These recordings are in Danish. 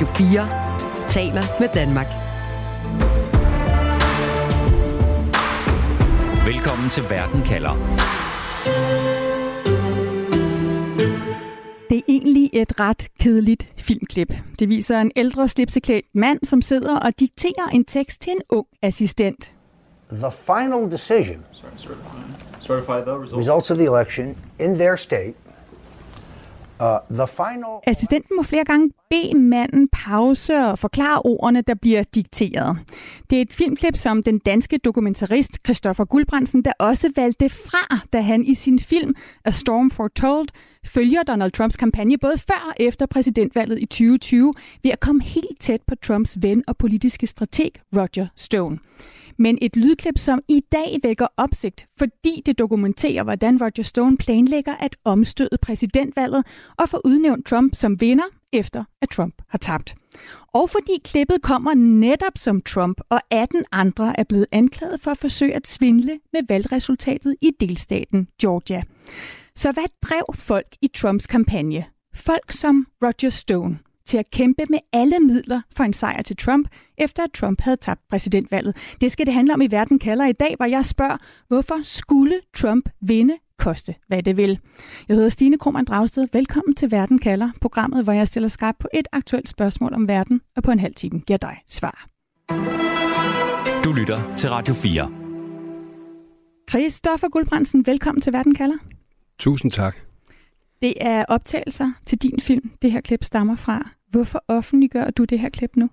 Radio 4 taler med Danmark. Velkommen til Verden kalder. Det er egentlig et ret kedeligt filmklip. Det viser en ældre slipseklædt mand, som sidder og dikterer en tekst til en ung assistent. The final decision results of the election in their state Uh, final... Assistenten må flere gange bede manden pause og forklare ordene, der bliver dikteret. Det er et filmklip, som den danske dokumentarist Christoffer Guldbrandsen, der også valgte fra, da han i sin film A Storm Foretold følger Donald Trumps kampagne både før og efter præsidentvalget i 2020 ved at komme helt tæt på Trumps ven og politiske strateg Roger Stone men et lydklip, som i dag vækker opsigt, fordi det dokumenterer, hvordan Roger Stone planlægger at omstøde præsidentvalget og få udnævnt Trump som vinder, efter at Trump har tabt. Og fordi klippet kommer netop som Trump og 18 andre er blevet anklaget for at forsøge at svindle med valgresultatet i delstaten Georgia. Så hvad drev folk i Trumps kampagne? Folk som Roger Stone – til at kæmpe med alle midler for en sejr til Trump, efter at Trump havde tabt præsidentvalget. Det skal det handle om i Verden kalder i dag, hvor jeg spørger, hvorfor skulle Trump vinde koste, hvad det vil. Jeg hedder Stine Krohmann Dragsted. Velkommen til Verden kalder, programmet, hvor jeg stiller skarp på et aktuelt spørgsmål om verden, og på en halv time giver dig svar. Du lytter til Radio 4. Christoffer Guldbrandsen, velkommen til Verden kalder. Tusind tak. Det er optagelser til din film, det her klip stammer fra. Hvorfor offentliggør du det her klip nu?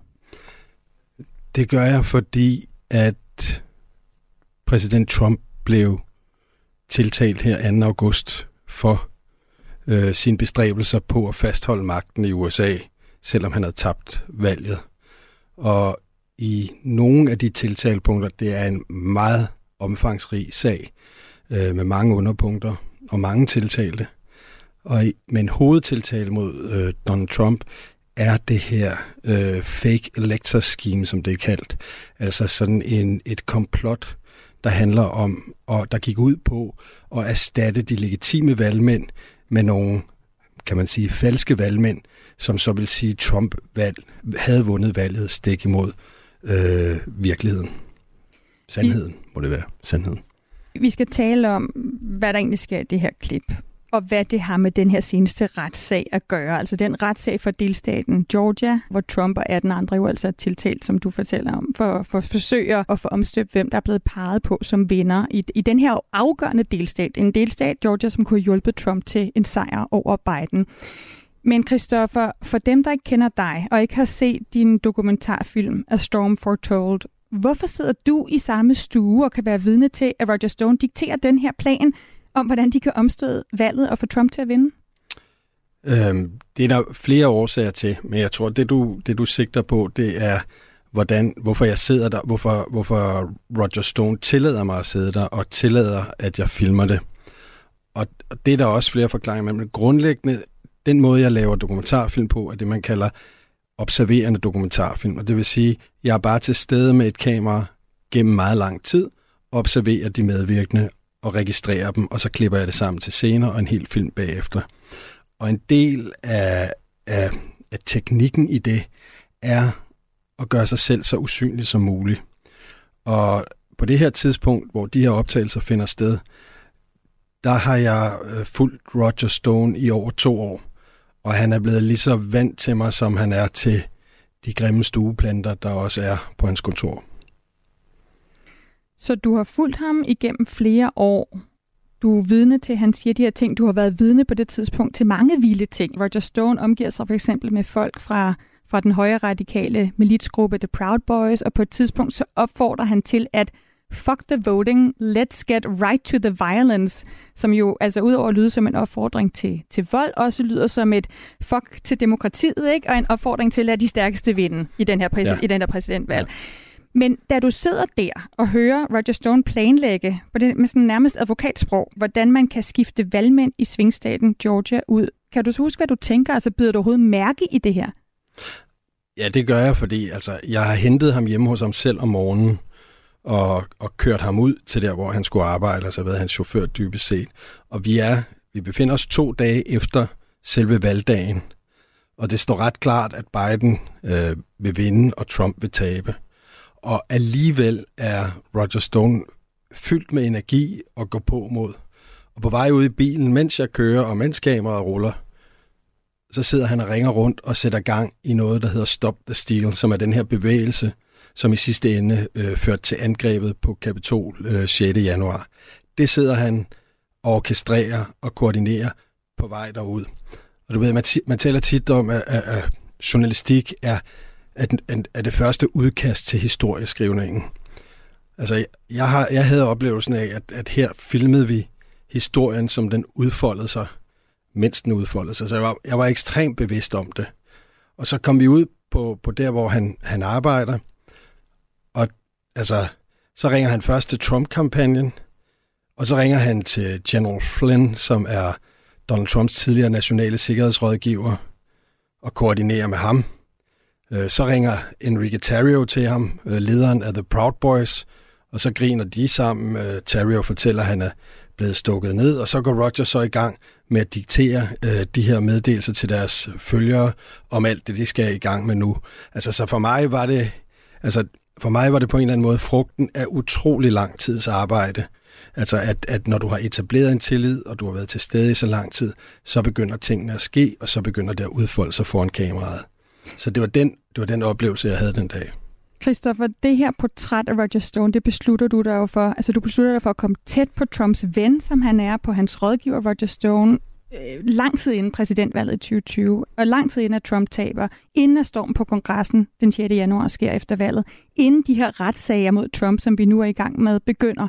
Det gør jeg, fordi at præsident Trump blev tiltalt her 2. august for øh, sine bestræbelser på at fastholde magten i USA, selvom han havde tabt valget. Og i nogle af de tiltalepunkter, det er en meget omfangsrig sag øh, med mange underpunkter og mange tiltalte. Og men hovedtiltale mod øh, Donald Trump er det her øh, fake elector scheme, som det er kaldt. Altså sådan en, et komplot, der handler om, og der gik ud på at erstatte de legitime valgmænd med nogle, kan man sige, falske valgmænd, som så vil sige, at Trump valg, havde vundet valget stik imod øh, virkeligheden. Sandheden, må det være. Sandheden. Vi skal tale om, hvad der egentlig sker i det her klip og hvad det har med den her seneste retssag at gøre. Altså den retssag for delstaten Georgia, hvor Trump og 18 andre jo altså er tiltalt, som du fortæller om, for, for forsøger forsøge at få omstøbt, hvem der er blevet peget på som vinder i, i den her afgørende delstat. En delstat, Georgia, som kunne hjælpe Trump til en sejr over Biden. Men Christoffer, for dem, der ikke kender dig og ikke har set din dokumentarfilm A Storm Foretold, hvorfor sidder du i samme stue og kan være vidne til, at Roger Stone dikterer den her plan om, hvordan de kan omstøde valget og få Trump til at vinde? Øhm, det er der flere årsager til, men jeg tror, det du, det du sigter på, det er, hvordan, hvorfor jeg sidder der, hvorfor, hvorfor Roger Stone tillader mig at sidde der, og tillader, at jeg filmer det. Og, og det er der også flere forklaringer, men grundlæggende, den måde, jeg laver dokumentarfilm på, er det, man kalder observerende dokumentarfilm. Og det vil sige, jeg er bare til stede med et kamera gennem meget lang tid, observerer de medvirkende og registrerer dem, og så klipper jeg det sammen til scener og en hel film bagefter. Og en del af, af, af teknikken i det er at gøre sig selv så usynlig som muligt. Og på det her tidspunkt, hvor de her optagelser finder sted, der har jeg øh, fulgt Roger Stone i over to år, og han er blevet lige så vant til mig, som han er til de grimme stueplanter, der også er på hans kontor. Så du har fulgt ham igennem flere år. Du er vidne til, at han siger de her ting. Du har været vidne på det tidspunkt til mange vilde ting. Roger Stone omgiver sig for eksempel med folk fra, fra den højre radikale militsgruppe The Proud Boys, og på et tidspunkt så opfordrer han til at fuck the voting, let's get right to the violence, som jo altså udover at lyde som en opfordring til, til vold, også lyder som et fuck til demokratiet, ikke? og en opfordring til at lade de stærkeste vinde i den her, præsid- ja. i den her præsidentvalg. Ja. Men da du sidder der og hører Roger Stone planlægge på det, med sådan nærmest advokatsprog, hvordan man kan skifte valgmænd i svingstaten Georgia ud, kan du så huske, hvad du tænker? Altså, byder du overhovedet mærke i det her? Ja, det gør jeg, fordi altså, jeg har hentet ham hjemme hos ham selv om morgenen, og, og kørt ham ud til der, hvor han skulle arbejde, så været hans chauffør dybest set. Og vi er, vi befinder os to dage efter selve valgdagen, Og det står ret klart, at Biden øh, vil vinde, og Trump vil tabe. Og alligevel er Roger Stone fyldt med energi og går på mod. Og på vej ud i bilen, mens jeg kører, og mens kameraet ruller, så sidder han og ringer rundt og sætter gang i noget, der hedder Stop the Steal, som er den her bevægelse, som i sidste ende øh, førte til angrebet på Kapitol øh, 6. januar. Det sidder han og orkestrerer og koordinerer på vej derud. Og du ved, man, man taler tit om, at, at, at journalistik er, at, at det første udkast til historieskrivningen. Altså, jeg, har, jeg havde oplevelsen af, at, at her filmede vi historien, som den udfoldede sig, mens den udfoldede sig. Så jeg var, jeg var ekstremt bevidst om det. Og så kom vi ud på, på der, hvor han, han arbejder, altså, så ringer han først til Trump-kampagnen, og så ringer han til General Flynn, som er Donald Trumps tidligere nationale sikkerhedsrådgiver, og koordinerer med ham. Øh, så ringer Enrique Tarrio til ham, øh, lederen af The Proud Boys, og så griner de sammen. Øh, Tarrio fortæller, at han er blevet stukket ned, og så går Roger så i gang med at diktere de her meddelelser til deres følgere om alt det, de skal i gang med nu. Altså, så for mig var det, altså, for mig var det på en eller anden måde frugten af utrolig lang tids arbejde. Altså at, at når du har etableret en tillid, og du har været til stede i så lang tid, så begynder tingene at ske, og så begynder det at udfolde sig foran kameraet. Så det var den, det var den oplevelse, jeg havde den dag. Christopher, det her portræt af Roger Stone, det beslutter du dig jo for. Altså du beslutter dig for at komme tæt på Trumps ven, som han er, på hans rådgiver Roger Stone, øh, lang tid inden præsidentvalget i 2020, og lang tid inden at Trump taber, inden at stormen på kongressen den 6. januar sker efter valget, inden de her retssager mod Trump, som vi nu er i gang med, begynder.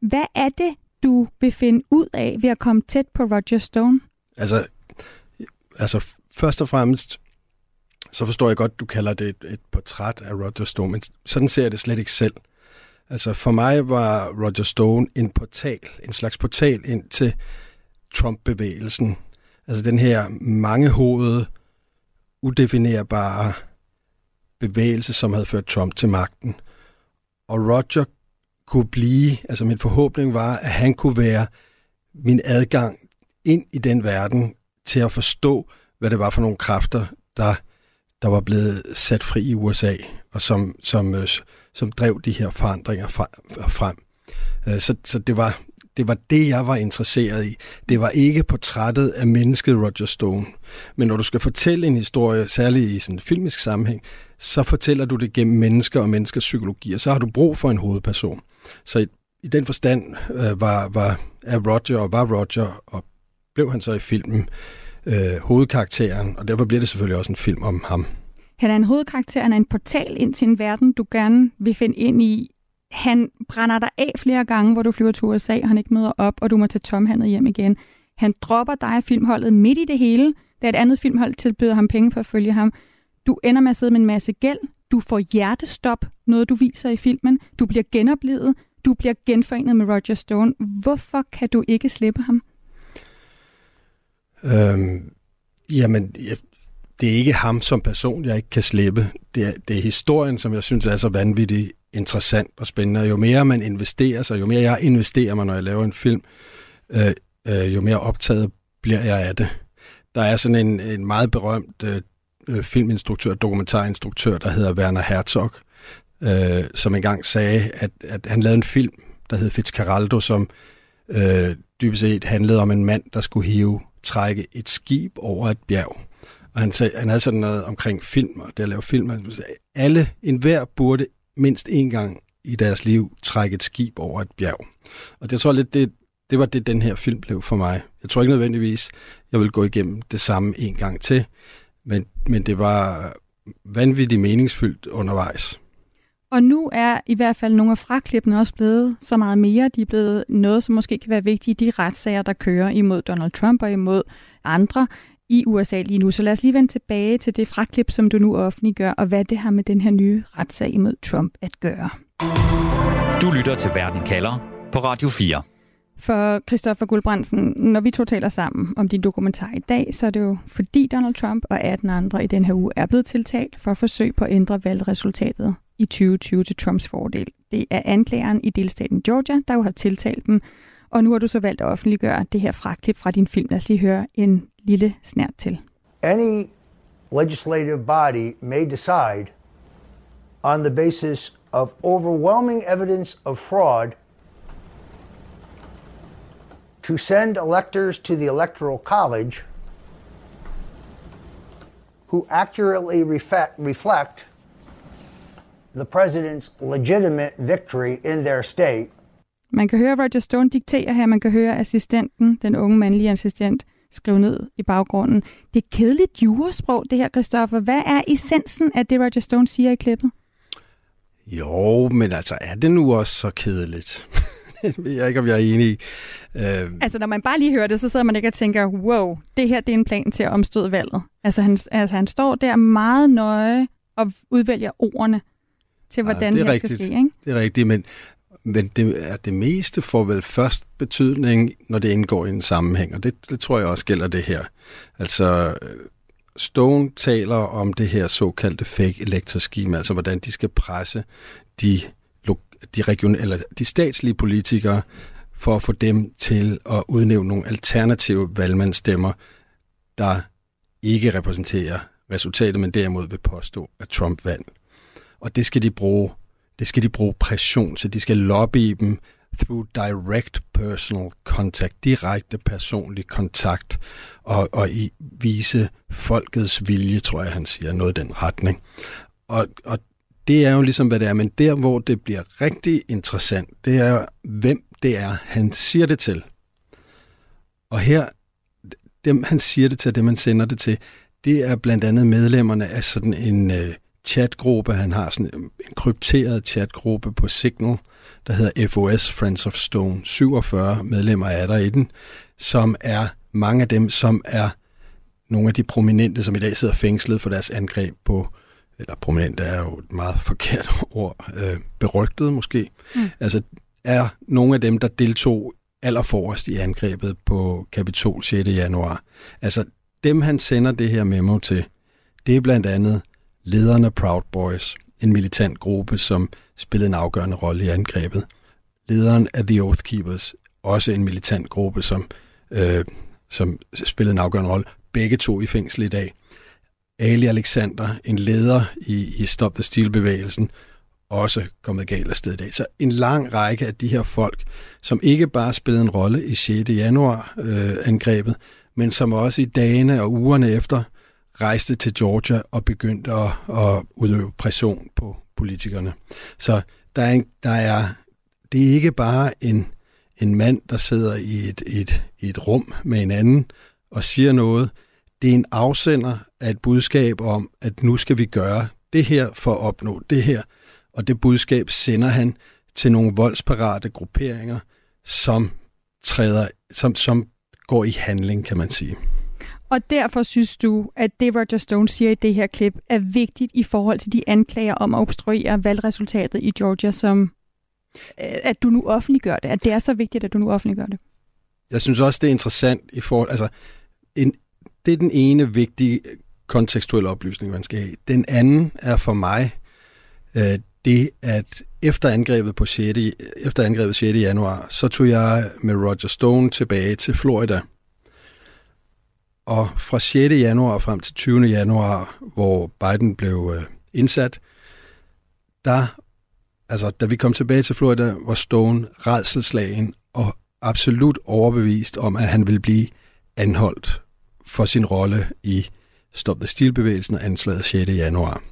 Hvad er det, du vil finde ud af ved at komme tæt på Roger Stone? Altså, altså først og fremmest, så forstår jeg godt, du kalder det et, et portræt af Roger Stone, men sådan ser jeg det slet ikke selv. Altså for mig var Roger Stone en portal, en slags portal ind til Trump-bevægelsen. Altså den her mangehovede, udefinerbare bevægelse, som havde ført Trump til magten. Og Roger kunne blive, altså min forhåbning var, at han kunne være min adgang ind i den verden til at forstå, hvad det var for nogle kræfter, der, der var blevet sat fri i USA, og som, som, øh, som drev de her forandringer frem. Øh, så, så det, var, det var det, jeg var interesseret i. Det var ikke portrættet af mennesket Roger Stone. Men når du skal fortælle en historie, særligt i sådan en filmisk sammenhæng, så fortæller du det gennem mennesker og menneskers psykologi, og så har du brug for en hovedperson. Så i, i den forstand øh, var, var, er Roger og var Roger, og blev han så i filmen øh, hovedkarakteren, og derfor bliver det selvfølgelig også en film om ham. Han er en hovedkarakter, han er en portal ind til en verden, du gerne vil finde ind i. Han brænder dig af flere gange, hvor du flyver til USA, og han ikke møder op, og du må tage tomhandet hjem igen. Han dropper dig af filmholdet midt i det hele, da et andet filmhold tilbyder ham penge for at følge ham. Du ender med at sidde med en masse gæld. Du får hjertestop, noget du viser i filmen. Du bliver genoplevet. Du bliver genforenet med Roger Stone. Hvorfor kan du ikke slippe ham? Øhm, jamen, jeg, det er ikke ham som person, jeg ikke kan slippe. Det er, det er historien, som jeg synes er så vanvittig interessant og spændende. Og jo mere man investerer sig, jo mere jeg investerer mig, når jeg laver en film, øh, øh, jo mere optaget bliver jeg af det. Der er sådan en, en meget berømt øh, øh, filminstruktør, dokumentarinstruktør, der hedder Werner Herzog, øh, som engang sagde, at, at han lavede en film, der hed Fitzcarraldo, som øh, dybest set handlede om en mand, der skulle hive, trække et skib over et bjerg. Og han, sagde, han havde sådan noget omkring film, og det at lave film. Han sagde, alle, enhver burde mindst en gang i deres liv trække et skib over et bjerg. Og det tror lidt, det, det var det, den her film blev for mig. Jeg tror ikke nødvendigvis, jeg vil gå igennem det samme en gang til, men, men det var vanvittigt meningsfyldt undervejs. Og nu er i hvert fald nogle af fraklippene også blevet så meget mere. De er blevet noget, som måske kan være vigtige i de retssager, der kører imod Donald Trump og imod andre i USA lige nu. Så lad os lige vende tilbage til det fraklip, som du nu offentliggør, og hvad det har med den her nye retssag imod Trump at gøre. Du lytter til Verden kalder på Radio 4. For Christoffer Guldbrandsen, når vi to taler sammen om din dokumentar i dag, så er det jo fordi Donald Trump og 18 andre i den her uge er blevet tiltalt for forsøg på at ændre valgresultatet i 2020 til Trumps fordel. Det er anklageren i delstaten Georgia, der jo har tiltalt dem, og nu har du så valgt at offentliggøre det her fra din film. Lad os lige høre en lille snært til. Any legislative body may decide on the basis of overwhelming evidence of fraud to send electors to the Electoral College who accurately reflect the president's legitimate victory in their state. Man kan høre Roger Stone diktere her, man kan høre assistenten, den unge mandlige assistent, skrive ned i baggrunden. Det er kedeligt jurasprog, det her, Christoffer. Hvad er essensen af det, Roger Stone siger i klippet? Jo, men altså, er det nu også så kedeligt? ved jeg ikke, om jeg er enig i. Øh... Altså, når man bare lige hører det, så sidder man ikke og tænker, wow, det her det er en plan til at omstøde valget. Altså, han, altså, han står der meget nøje og udvælger ordene til, hvordan ja, det, det rigtigt. skal ske. Ikke? Det er rigtigt, men, men det, er det meste får vel først betydning, når det indgår i en sammenhæng, og det, det tror jeg også gælder det her. Altså, øh, Stone taler om det her såkaldte fake elektroskema, altså hvordan de skal presse de de, region, eller de statslige politikere for at få dem til at udnævne nogle alternative valgmandsstemmer, der ikke repræsenterer resultatet, men derimod vil påstå, at Trump vandt. Og det skal de bruge, det skal de bruge pression til. De skal lobby dem through direct personal contact, direkte personlig kontakt, og, og i vise folkets vilje, tror jeg, han siger, noget i den retning. Og, og det er jo ligesom, hvad det er. Men der, hvor det bliver rigtig interessant, det er, hvem det er, han siger det til. Og her, dem han siger det til, dem han sender det til, det er blandt andet medlemmerne af sådan en øh, chatgruppe. Han har sådan en krypteret chatgruppe på Signal, der hedder FOS, Friends of Stone. 47 medlemmer er der i den, som er mange af dem, som er nogle af de prominente, som i dag sidder fængslet for deres angreb på eller prominent er jo et meget forkert ord, øh, berygtet måske, mm. altså er nogle af dem, der deltog allerforrest i angrebet på Kapitol 6. januar. Altså dem, han sender det her memo til, det er blandt andet lederne af Proud Boys, en militant gruppe, som spillede en afgørende rolle i angrebet. Lederen af The Oath Keepers, også en militant gruppe, som, øh, som spillede en afgørende rolle. Begge to i fængsel i dag. Ali Alexander, en leder i, i Stop the Steal-bevægelsen, også kommet galt af sted i dag. Så en lang række af de her folk, som ikke bare spillede en rolle i 6. januar øh, angrebet, men som også i dagene og ugerne efter rejste til Georgia og begyndte at, at udøve pression på politikerne. Så der er, en, der er det er ikke bare en, en mand, der sidder i et, et, et rum med en anden og siger noget. Det er en afsender af et budskab om, at nu skal vi gøre det her for at opnå det her. Og det budskab sender han til nogle voldsparate grupperinger, som træder, som, som går i handling, kan man sige. Og derfor synes du, at det Roger Stone siger i det her klip er vigtigt i forhold til de anklager om at obstruere valgresultatet i Georgia, som øh, at du nu offentliggør det, at det er så vigtigt, at du nu offentliggør det. Jeg synes også, det er interessant i forhold, altså en, det er den ene vigtige kontekstuelle oplysning, man skal have. Den anden er for mig øh, det, at efter angrebet, på 6. efter angrebet 6. januar, så tog jeg med Roger Stone tilbage til Florida. Og fra 6. januar frem til 20. januar, hvor Biden blev øh, indsat, der, altså, da vi kom tilbage til Florida, var Stone redselslagen og absolut overbevist om, at han ville blive anholdt for sin rolle i Stop the Steal-bevægelsen og anslaget 6. januar.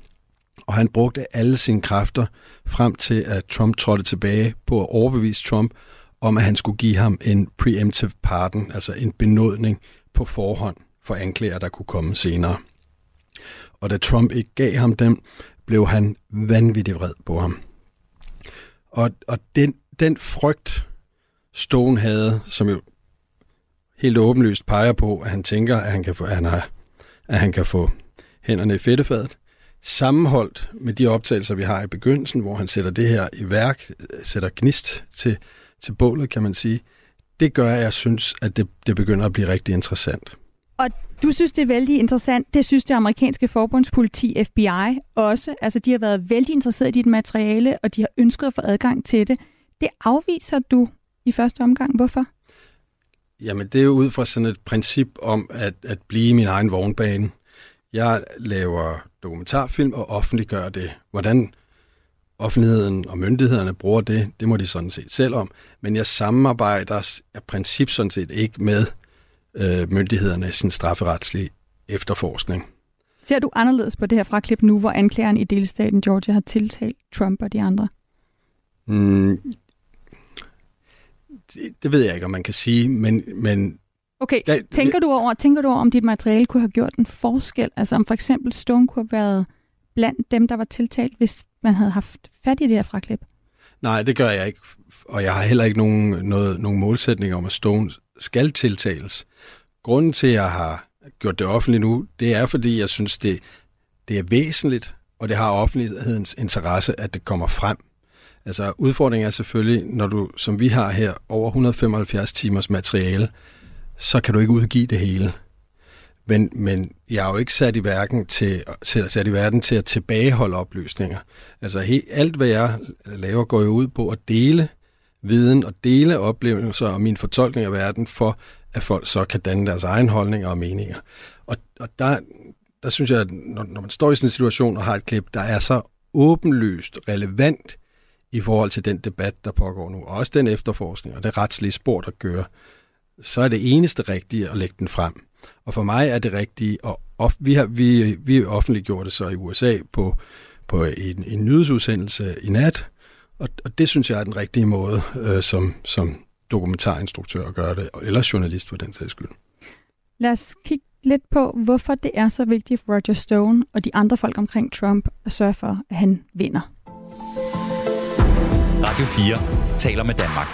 Og han brugte alle sine kræfter frem til, at Trump trådte tilbage på at overbevise Trump om, at han skulle give ham en preemptive pardon, altså en benådning på forhånd for anklager, der kunne komme senere. Og da Trump ikke gav ham dem, blev han vanvittigt vred på ham. Og, og den, den frygt, Stone havde, som jo helt åbenlyst peger på, at han tænker, at han kan få, at han har at han kan få hænderne i fedtefadet. Sammenholdt med de optagelser, vi har i begyndelsen, hvor han sætter det her i værk, øh, sætter gnist til, til bålet, kan man sige, det gør, at jeg synes, at det, det begynder at blive rigtig interessant. Og du synes, det er vældig interessant. Det synes det amerikanske forbundspoliti, FBI, også. Altså, de har været vældig interesseret i dit materiale, og de har ønsket at få adgang til det. Det afviser du i første omgang. Hvorfor? Jamen, det er jo ud fra sådan et princip om at, at blive min egen vognbane. Jeg laver dokumentarfilm og offentliggør det. Hvordan offentligheden og myndighederne bruger det, det må de sådan set selv om. Men jeg samarbejder af princip sådan set ikke med øh, myndighederne i sin strafferetslige efterforskning. Ser du anderledes på det her fraklip nu, hvor anklageren i delstaten Georgia har tiltalt Trump og de andre? Mm, det, det ved jeg ikke, om man kan sige, men... men okay, jeg, tænker, du over, tænker du over, om dit materiale kunne have gjort en forskel? Altså om for eksempel Stone kunne have været blandt dem, der var tiltalt, hvis man havde haft fat i det her fraklip? Nej, det gør jeg ikke. Og jeg har heller ikke nogen, noget, nogen målsætning om, at Stone skal tiltales. Grunden til, at jeg har gjort det offentligt nu, det er, fordi jeg synes, det, det er væsentligt, og det har offentlighedens interesse, at det kommer frem. Altså udfordringen er selvfølgelig, når du, som vi har her, over 175 timers materiale, så kan du ikke udgive det hele. Men, men jeg er jo ikke sat i, verden til, sat i verden til at tilbageholde oplysninger. Altså he, alt, hvad jeg laver, går jo ud på at dele viden og dele oplevelser og min fortolkning af verden, for at folk så kan danne deres egen holdninger og meninger. Og, og der, der synes jeg, at når, når man står i sådan en situation og har et klip, der er så åbenlyst relevant i forhold til den debat, der pågår nu, og også den efterforskning og det retslige spor, der gør, så er det eneste rigtige at lægge den frem. Og for mig er det rigtige, og of, vi har vi, vi offentliggjort det så i USA på, på en, en nyhedsudsendelse i nat, og, og det synes jeg er den rigtige måde, øh, som, som dokumentarinstruktør at gøre det, eller journalist for den sags skyld. Lad os kigge lidt på, hvorfor det er så vigtigt for Roger Stone og de andre folk omkring Trump at sørge for, at han vinder. Radio 4 taler med Danmark.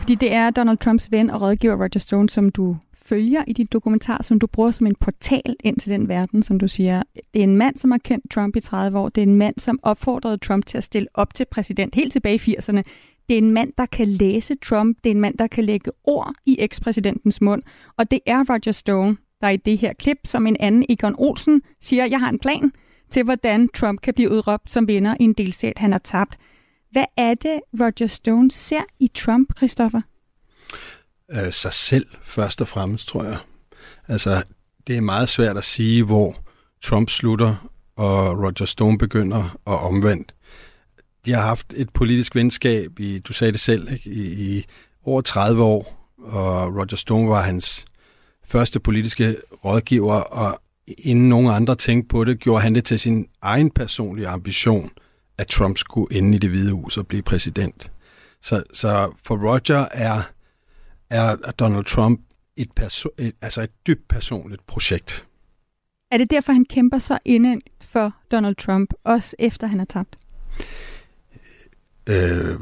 Fordi det er Donald Trumps ven og rådgiver Roger Stone, som du følger i din dokumentar, som du bruger som en portal ind til den verden, som du siger. Det er en mand, som har kendt Trump i 30 år. Det er en mand, som opfordrede Trump til at stille op til præsident helt tilbage i 80'erne. Det er en mand, der kan læse Trump. Det er en mand, der kan lægge ord i ekspræsidentens mund. Og det er Roger Stone, der i det her klip, som en anden Egon Olsen siger, jeg har en plan til, hvordan Trump kan blive udråbt som vinder i en delstat, han har tabt. Hvad er det, Roger Stone ser i Trump, Christoffer? Øh, sig selv, først og fremmest, tror jeg. Altså, det er meget svært at sige, hvor Trump slutter, og Roger Stone begynder, og omvendt. De har haft et politisk venskab i, du sagde det selv, ikke? I, i over 30 år, og Roger Stone var hans første politiske rådgiver, og inden nogen andre tænkte på det, gjorde han det til sin egen personlige ambition, at Trump skulle ende i det hvide hus og blive præsident. Så, så for Roger er, er Donald Trump et, perso- et, altså et dybt personligt projekt. Er det derfor, han kæmper så inden for Donald Trump, også efter han har tabt? Øh,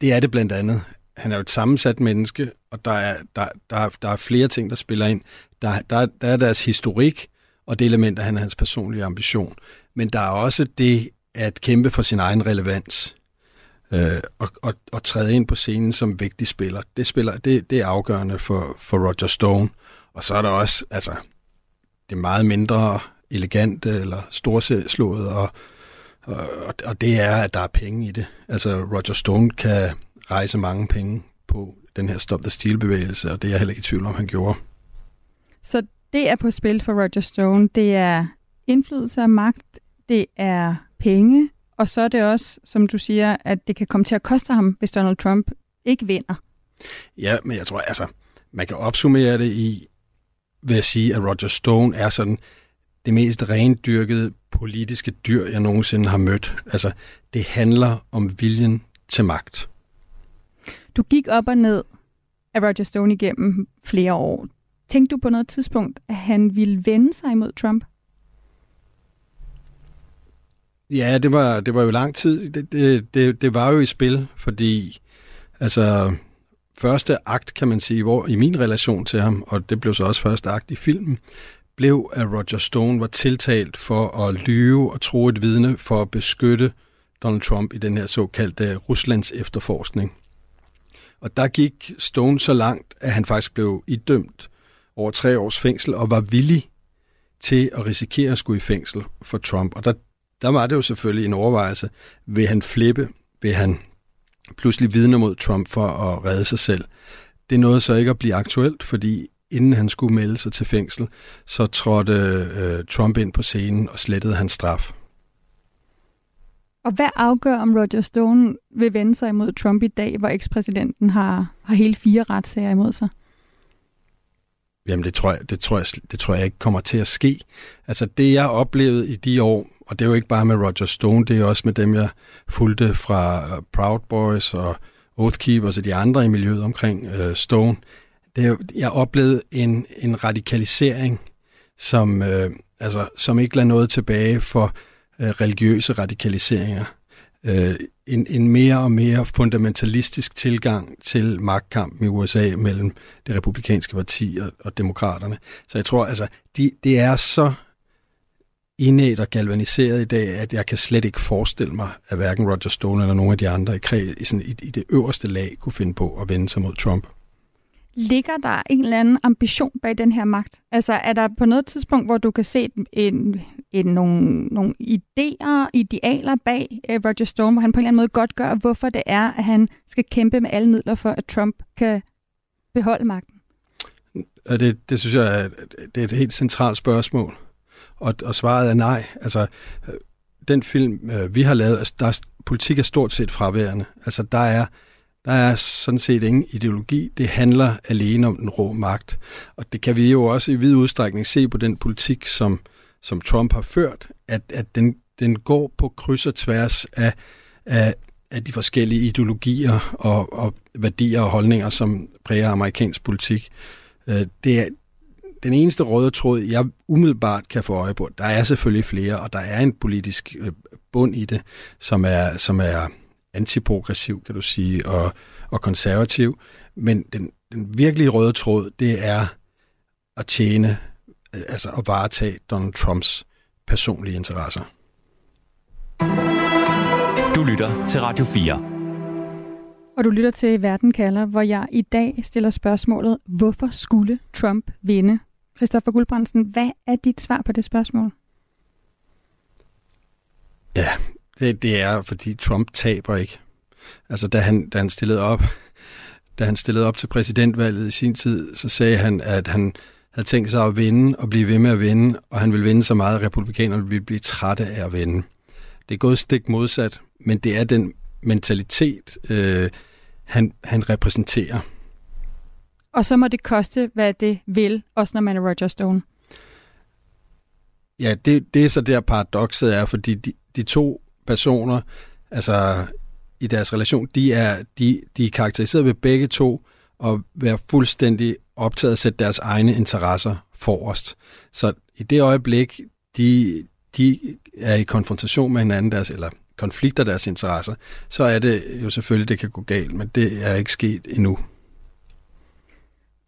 det er det blandt andet. Han er jo et sammensat menneske, og der er, der, der, der er flere ting, der spiller ind. Der, der, der er deres historik, og det element af han er hans personlige ambition. Men der er også det at kæmpe for sin egen relevans øh, og, og, og træde ind på scenen som vigtig spiller. Det, spiller, det, det er afgørende for, for Roger Stone. Og så er der også altså, det meget mindre elegante eller storslået, og, og, og det er, at der er penge i det. Altså Roger Stone kan rejse mange penge på den her Stop the Steal-bevægelse, og det er jeg heller ikke i tvivl om, han gjorde. Så det er på spil for Roger Stone. Det er indflydelse og magt, det er penge, og så er det også, som du siger, at det kan komme til at koste ham, hvis Donald Trump ikke vinder. Ja, men jeg tror, altså, man kan opsummere det i, ved at sige, at Roger Stone er sådan det mest rendyrkede politiske dyr, jeg nogensinde har mødt. Altså, det handler om viljen til magt. Du gik op og ned af Roger Stone igennem flere år. Tænkte du på noget tidspunkt, at han ville vende sig imod Trump? Ja, det var, det var jo lang tid. Det, det, det, det var jo i spil, fordi altså, første akt, kan man sige, hvor i min relation til ham, og det blev så også første akt i filmen, blev, at Roger Stone var tiltalt for at lyve og tro et vidne for at beskytte Donald Trump i den her såkaldte Ruslands efterforskning. Og der gik Stone så langt, at han faktisk blev idømt over tre års fængsel og var villig til at risikere at skulle i fængsel for Trump. Og der, der var det jo selvfølgelig en overvejelse. Vil han flippe? Vil han pludselig vidne mod Trump for at redde sig selv? Det nåede så ikke at blive aktuelt, fordi inden han skulle melde sig til fængsel, så trådte øh, Trump ind på scenen og slettede hans straf. Og hvad afgør, om Roger Stone vil vende sig imod Trump i dag, hvor ekspræsidenten har, har hele fire retssager imod sig? Jamen, det tror, jeg, det, tror jeg, det tror jeg ikke kommer til at ske. Altså, det jeg oplevede i de år, og det er jo ikke bare med Roger Stone, det er også med dem, jeg fulgte fra øh, Proud Boys og Oath Keepers og de andre i miljøet omkring øh, Stone. Det er, jeg oplevede en, en radikalisering, som, øh, altså, som ikke lader noget tilbage for øh, religiøse radikaliseringer. Øh, en, en mere og mere fundamentalistisk tilgang til magtkampen i USA mellem det republikanske parti og, og demokraterne. Så jeg tror, altså, de, det er så indædt og galvaniseret i dag, at jeg kan slet ikke forestille mig, at hverken Roger Stone eller nogen af de andre i, kreds, i, sådan, i, i det øverste lag kunne finde på at vende sig mod Trump. Ligger der en eller anden ambition bag den her magt? Altså er der på noget tidspunkt, hvor du kan se en, en, nogle, nogle idéer, idealer bag uh, Roger Stone, hvor han på en eller anden måde godt gør, hvorfor det er, at han skal kæmpe med alle midler for, at Trump kan beholde magten? Det, det synes jeg er, det er et helt centralt spørgsmål. Og, og svaret er nej. Altså, øh, den film, øh, vi har lavet, altså, der er, politik er stort set fraværende. Altså, der er, der er sådan set ingen ideologi. Det handler alene om den rå magt. Og det kan vi jo også i vid udstrækning se på den politik, som, som Trump har ført, at, at den, den går på kryds og tværs af, af, af de forskellige ideologier og, og værdier og holdninger, som præger amerikansk politik. Øh, det er, den eneste røde tråd, jeg umiddelbart kan få øje på, der er selvfølgelig flere, og der er en politisk øh, bund i det, som er, som er antiprogressiv, kan du sige, og, og konservativ. Men den, den virkelige røde tråd, det er at tjene, øh, altså at varetage Donald Trumps personlige interesser. Du lytter til Radio 4. Og du lytter til Verden kalder, hvor jeg i dag stiller spørgsmålet, hvorfor skulle Trump vinde Christoffer Guldbrandsen, hvad er dit svar på det spørgsmål? Ja, det, det er, fordi Trump taber ikke. Altså, da han, da han stillede op, da han stillede op til præsidentvalget i sin tid, så sagde han, at han havde tænkt sig at vinde og blive ved med at vinde, og han ville vinde så meget, at republikanerne ville blive trætte af at vinde. Det er gået stik modsat, men det er den mentalitet, øh, han, han repræsenterer. Og så må det koste, hvad det vil, også når man er Roger Stone. Ja, det, det er så der paradokset er, fordi de, de to personer, altså i deres relation, de er, de, de er karakteriseret ved begge to at være fuldstændig optaget at sætte deres egne interesser forrest. Så i det øjeblik, de, de er i konfrontation med hinanden, deres, eller konflikter deres interesser, så er det jo selvfølgelig, det kan gå galt, men det er ikke sket endnu.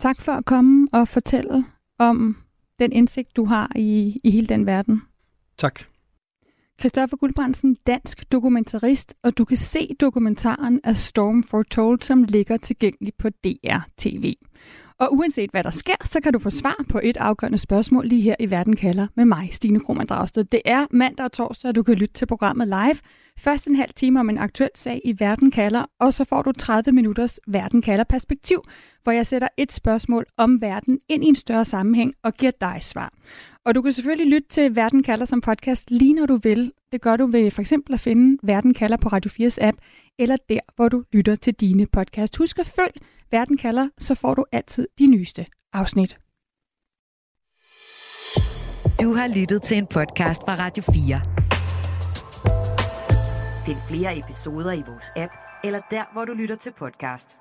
Tak for at komme og fortælle om den indsigt, du har i, i hele den verden. Tak. Christoffer Guldbrandsen, dansk dokumentarist, og du kan se dokumentaren af Storm Foretold, som ligger tilgængelig på DR TV. Og uanset hvad der sker, så kan du få svar på et afgørende spørgsmål lige her i Verden kalder med mig, Stine Krohmann Dragsted. Det er mandag og torsdag, og du kan lytte til programmet live. Først en halv time om en aktuel sag i Verden kalder, og så får du 30 minutters Verden kalder perspektiv, hvor jeg sætter et spørgsmål om verden ind i en større sammenhæng og giver dig svar. Og du kan selvfølgelig lytte til Verden kalder som podcast lige når du vil. Det gør du ved for eksempel at finde Verden kalder på Radio 4's app, eller der, hvor du lytter til dine podcast. Husk at følg Verden kalder, så får du altid de nyeste afsnit. Du har lyttet til en podcast fra Radio 4. Find flere episoder i vores app, eller der, hvor du lytter til podcast.